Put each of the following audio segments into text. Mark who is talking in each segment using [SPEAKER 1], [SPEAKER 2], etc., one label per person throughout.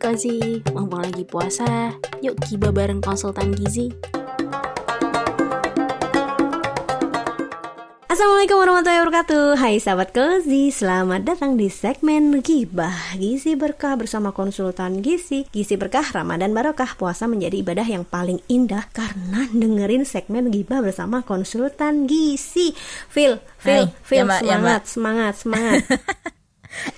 [SPEAKER 1] Kozi, mumpung lagi puasa, yuk kiba bareng konsultan gizi.
[SPEAKER 2] Assalamualaikum warahmatullahi wabarakatuh. Hai sahabat Kozi Selamat datang di segmen Gibah. Gizi Berkah bersama konsultan Gizi. Gizi Berkah Ramadan Barokah Puasa menjadi ibadah yang paling indah Karena dengerin segmen Gibah bersama konsultan Gizi. Phil, Phil,
[SPEAKER 3] Hai,
[SPEAKER 2] Phil
[SPEAKER 3] ya, Mbak, ya,
[SPEAKER 2] semangat, semangat, semangat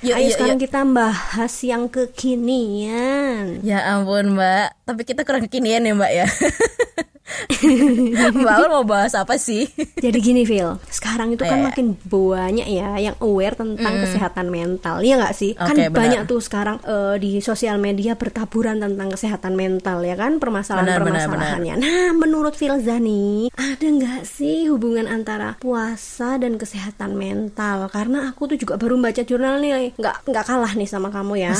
[SPEAKER 3] Yuk,
[SPEAKER 2] Ayo
[SPEAKER 3] yuk,
[SPEAKER 2] sekarang
[SPEAKER 3] yuk.
[SPEAKER 2] kita bahas yang kekinian.
[SPEAKER 3] Ya ampun mbak, tapi kita kurang kekinian ya mbak ya Mbak Aul mau bahas apa sih?
[SPEAKER 2] Jadi gini Phil, sekarang itu kan
[SPEAKER 3] Iya.
[SPEAKER 2] makin banyak ya yang aware tentang kesehatan mental, Iya nggak sih? kan
[SPEAKER 3] Oke, benar.
[SPEAKER 2] banyak tuh sekarang eh, di sosial media bertaburan tentang kesehatan mental ya kan permasalahan-permasalahannya. Nah, menurut Phil Zani, ada nggak sih hubungan antara puasa dan kesehatan mental? Karena aku tuh juga baru baca jurnal nih, nggak nggak kalah nih sama kamu ya.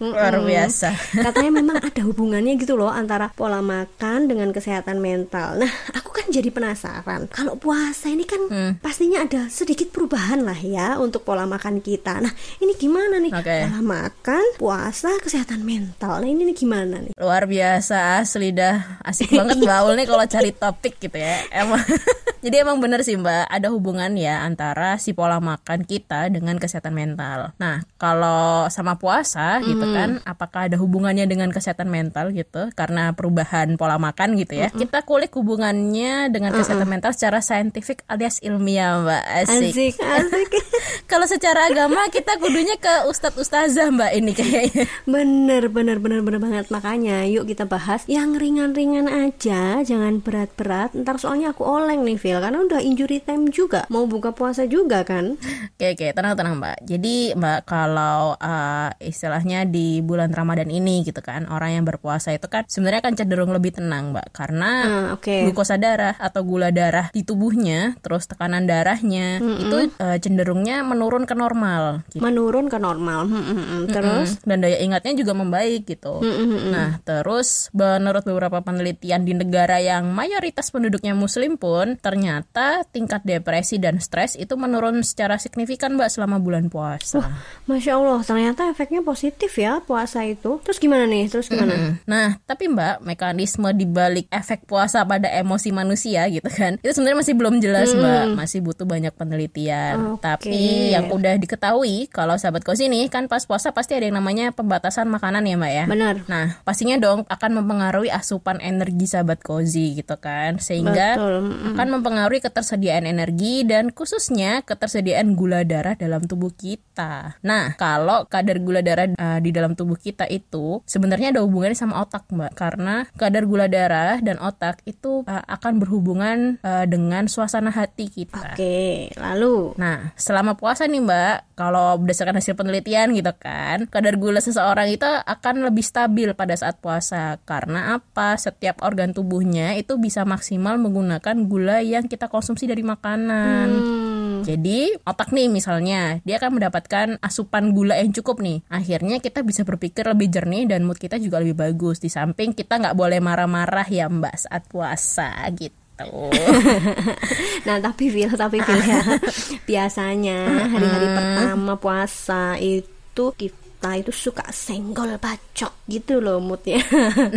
[SPEAKER 3] Luar
[SPEAKER 2] Mm-mm.
[SPEAKER 3] biasa
[SPEAKER 2] Katanya memang ada hubungannya gitu loh antara pola makan dengan kesehatan mental. Nah, aku kan jadi penasaran. Kalau puasa ini kan
[SPEAKER 3] Hmm.
[SPEAKER 2] pastinya ada sedikit perubahan lah ya untuk pola makan kita. Nah, ini gimana nih?
[SPEAKER 3] Oke.
[SPEAKER 2] Pola makan, puasa, kesehatan mental. Nah, ini, nih gimana nih?
[SPEAKER 3] Luar biasa, asli dah Asik banget Mbak Aul nih kalau cari topik gitu ya Emang Jadi emang bener sih Mbak Ada hubungan ya antara si pola makan kita dengan kesehatan mental Nah kalau sama puasa gitu kan Apakah ada hubungannya dengan kesehatan mental gitu Karena perubahan pola makan gitu ya Kita kulik hubungannya dengan kesehatan mental secara saintifik alias ilmiah Mbak Asik,
[SPEAKER 2] Asik, asik.
[SPEAKER 3] Kalau secara agama kita kudunya ke ustadz ustazah Mbak ini kayaknya
[SPEAKER 2] bener, bener, bener, bener banget. Makanya yuk kita bahas yang ringan-ringan aja, jangan berat-berat. Ntar soalnya aku oleng nih, Phil, karena udah injury time juga. Mau buka puasa juga kan?
[SPEAKER 3] Oke oke tenang tenang mbak. Jadi mbak kalau uh, istilahnya di bulan Ramadan ini gitu kan orang yang berpuasa itu kan sebenarnya kan cenderung lebih tenang mbak karena
[SPEAKER 2] Ah, oke.
[SPEAKER 3] glukosa darah atau gula darah di tubuhnya terus tekanan darahnya itu uh, cenderungnya menurun ke normal. Gitu.
[SPEAKER 2] menurun ke normal. Hmm, hmm, hmm. Terus
[SPEAKER 3] Mm, dan daya ingatnya juga membaik gitu. Nah, terus menurut beberapa penelitian di negara yang mayoritas penduduknya muslim pun ternyata tingkat depresi dan stres itu menurun secara signifikan Mbak selama bulan puasa.
[SPEAKER 2] Masya Allah, ternyata efeknya positif ya puasa itu. Terus gimana nih? Terus gimana?
[SPEAKER 3] Mm. Nah, tapi Mbak, mekanisme dibalik efek puasa pada emosi manusia gitu kan, itu sebenarnya masih belum jelas Mbak, masih butuh banyak penelitian.
[SPEAKER 2] Oke.
[SPEAKER 3] Tapi yang udah diketahui kalau sahabat kos ini kan pas puasa pasti ada yang namanya pembatasan makanan ya Mbak ya.
[SPEAKER 2] Benar.
[SPEAKER 3] Nah, pastinya dong akan mempengaruhi asupan energi sahabat kozi gitu kan, sehingga
[SPEAKER 2] Betul, mm.
[SPEAKER 3] akan mempengaruhi ketersediaan energi dan khususnya ketersediaan gula darah dalam tubuh kita. Nah, kalau kadar gula darah uh, di dalam tubuh kita itu sebenarnya ada hubungannya sama otak, Mbak, karena kadar gula darah dan otak itu uh, akan berhubungan uh, dengan suasana hati kita.
[SPEAKER 2] Oke, lalu
[SPEAKER 3] Nah, selama puasa nih Mbak, kalau berdasarkan hasil penelitian gitu kan, kadar gula seseorang itu akan lebih stabil pada saat puasa. Karena apa? Setiap organ tubuhnya itu bisa maksimal menggunakan gula yang kita konsumsi dari makanan.
[SPEAKER 2] hmm,
[SPEAKER 3] Jadi otak nih misalnya dia akan mendapatkan asupan gula yang cukup nih. Akhirnya kita bisa berpikir lebih jernih dan mood kita juga lebih bagus. Di samping kita nggak boleh marah-marah ya Mbak saat puasa gitu.
[SPEAKER 2] nah tapi Phil, tapi Phil ya. Biasanya hari-hari pertama puasa itu kita itu suka senggol bacok gitu loh moodnya.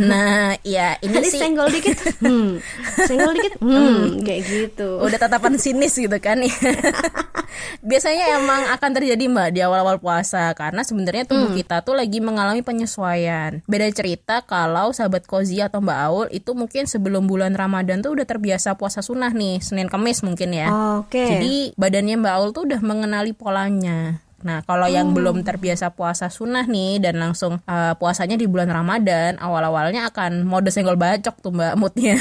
[SPEAKER 3] Nah, ya ini
[SPEAKER 2] Nanti
[SPEAKER 3] sih
[SPEAKER 2] senggol dikit, hmm, senggol dikit, hmm, kayak gitu.
[SPEAKER 3] udah tatapan sinis gitu kan ya. Biasanya emang akan terjadi Mbak di awal-awal puasa karena sebenarnya tubuh kita tuh lagi mengalami penyesuaian. Beda cerita kalau sahabat Kozi atau Mbak Aul itu mungkin sebelum bulan Ramadan tuh udah terbiasa puasa sunnah nih, Senin Kamis mungkin ya.
[SPEAKER 2] Oke.
[SPEAKER 3] Jadi badannya Mbak Aul tuh udah mengenali polanya. Nah, kalau yang belum terbiasa puasa sunnah nih dan langsung uh, puasanya di bulan Ramadan, awal-awalnya akan mode senggol bacok tuh Mbak moodnya.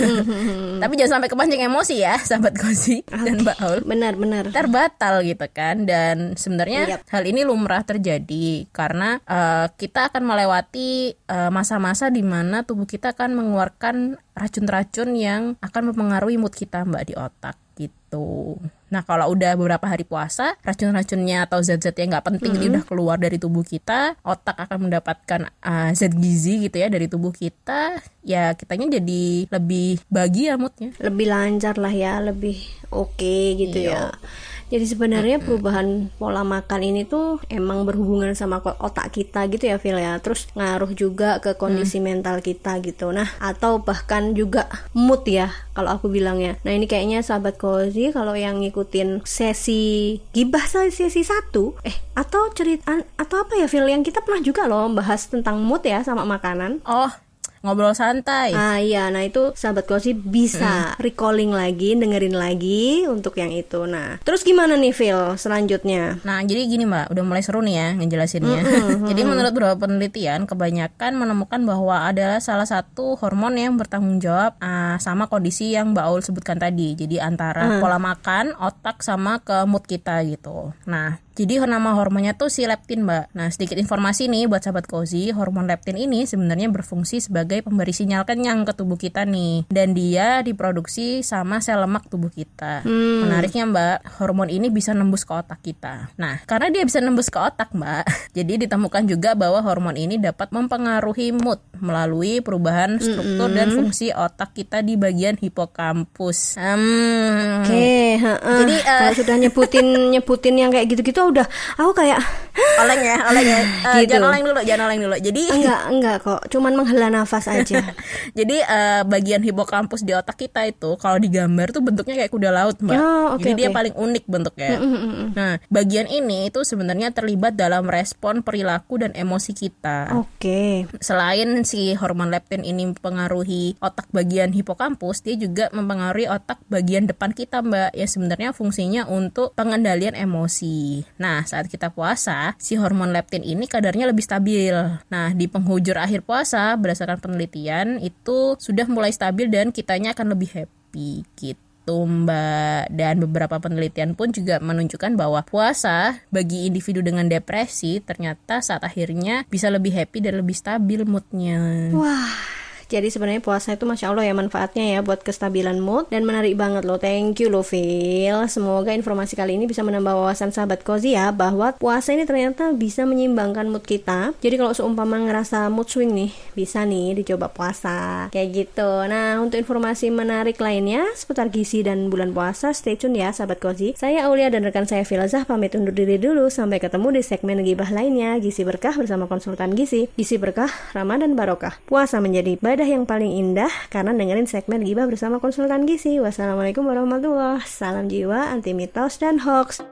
[SPEAKER 3] Tapi jangan sampai kepancing emosi ya, sahabat Kozi dan Mbak Aul.
[SPEAKER 2] Benar-benar.
[SPEAKER 3] Ntar batal gitu kan dan sebenarnya
[SPEAKER 2] Yap.
[SPEAKER 3] hal ini lumrah terjadi karena uh, kita akan melewati uh, masa-masa di mana tubuh kita akan mengeluarkan racun-racun yang akan mempengaruhi mood kita mbak di otak gitu. Nah kalau udah beberapa hari puasa, racun-racunnya atau zat-zat yang nggak penting ini udah keluar dari tubuh kita, otak akan mendapatkan uh, zat gizi gitu ya dari tubuh kita, ya kitanya jadi lebih bahagia moodnya.
[SPEAKER 2] lebih lancar lah ya, lebih oke gitu
[SPEAKER 3] Iya.
[SPEAKER 2] ya. Jadi sebenarnya perubahan pola makan ini tuh emang berhubungan sama otak kita gitu ya, Phil ya. Terus ngaruh juga ke kondisi mental kita gitu. Nah, atau bahkan juga mood ya, kalau aku bilangnya. Nah, ini kayaknya sahabat Kozi kalau yang ngikutin sesi gibah sesi satu, eh atau cerita atau apa ya, Phil yang kita pernah juga loh bahas tentang mood ya sama makanan.
[SPEAKER 3] Oh, ngobrol santai.
[SPEAKER 2] Ah iya, nah itu sahabat Kosi bisa recalling lagi, dengerin lagi untuk yang itu. Nah, terus gimana nih Phil selanjutnya?
[SPEAKER 3] Nah, jadi gini Mbak, udah mulai seru nih ya ngejelasinnya. jadi menurut beberapa penelitian, kebanyakan menemukan bahwa adalah salah satu hormon yang bertanggung jawab ah, sama kondisi yang Mbak Aul sebutkan tadi. Jadi antara pola makan, otak sama ke mood kita gitu. Nah, jadi nama hormonnya tuh si leptin, Mbak. Nah, sedikit informasi nih buat sahabat Cozy, hormon leptin ini sebenarnya berfungsi sebagai pemberi sinyal kenyang ke tubuh kita nih. Dan dia diproduksi sama sel lemak tubuh kita. Menariknya, Mbak, hormon ini bisa nembus ke otak kita. Nah, karena dia bisa nembus ke otak, Mbak, jadi ditemukan juga bahwa hormon ini dapat mempengaruhi mood melalui perubahan struktur dan fungsi otak kita di bagian hipokampus. Hmm.
[SPEAKER 2] Oke, heeh.
[SPEAKER 3] Jadi, eh,
[SPEAKER 2] kalau sudah nyebutin nyebutin yang kayak gitu-gitu udah aku kayak
[SPEAKER 3] oleng ya, oleng ya. Eh,
[SPEAKER 2] Gitu.
[SPEAKER 3] Jangan oleng dulu, jangan oleng dulu. Jadi
[SPEAKER 2] enggak enggak kok, cuman menghela nafas aja.
[SPEAKER 3] Jadi eh, bagian hipokampus di otak kita itu kalau digambar tuh bentuknya kayak kuda laut, Mbak.
[SPEAKER 2] Oh, oke,
[SPEAKER 3] Jadi dia
[SPEAKER 2] oke.
[SPEAKER 3] paling unik bentuknya. Nah, bagian ini itu sebenarnya terlibat dalam respon perilaku dan emosi kita.
[SPEAKER 2] Oke.
[SPEAKER 3] Selain si hormon leptin ini mempengaruhi otak bagian hipokampus, dia juga mempengaruhi otak bagian depan kita, Mbak, yang sebenarnya fungsinya untuk pengendalian emosi. Nah, saat kita puasa, si hormon leptin ini kadarnya lebih stabil. Nah, di penghujur akhir puasa, berdasarkan penelitian, itu sudah mulai stabil dan kitanya akan lebih happy gitu. Mbak dan beberapa penelitian pun juga menunjukkan bahwa puasa bagi individu dengan depresi ternyata saat akhirnya bisa lebih happy dan lebih stabil moodnya.
[SPEAKER 2] Wah, jadi sebenarnya puasa itu masya Allah ya manfaatnya ya buat kestabilan mood dan menarik banget loh. Thank you loh Phil. Semoga informasi kali ini bisa menambah wawasan sahabat Kozi ya bahwa puasa ini ternyata bisa menyeimbangkan mood kita. Jadi kalau seumpama ngerasa mood swing nih, bisa nih dicoba puasa kayak gitu. Nah untuk informasi menarik lainnya seputar gizi dan bulan puasa, stay tune ya sahabat Kozi. Saya Aulia dan rekan saya Filzah pamit undur diri dulu. Sampai ketemu di segmen gibah lainnya. Gizi berkah bersama konsultan gizi. Gizi berkah, Ramadan barokah. Puasa menjadi ibadah yang paling indah karena dengerin segmen gibah bersama konsultan gizi. Wassalamualaikum warahmatullahi Salam jiwa, anti mitos dan hoax.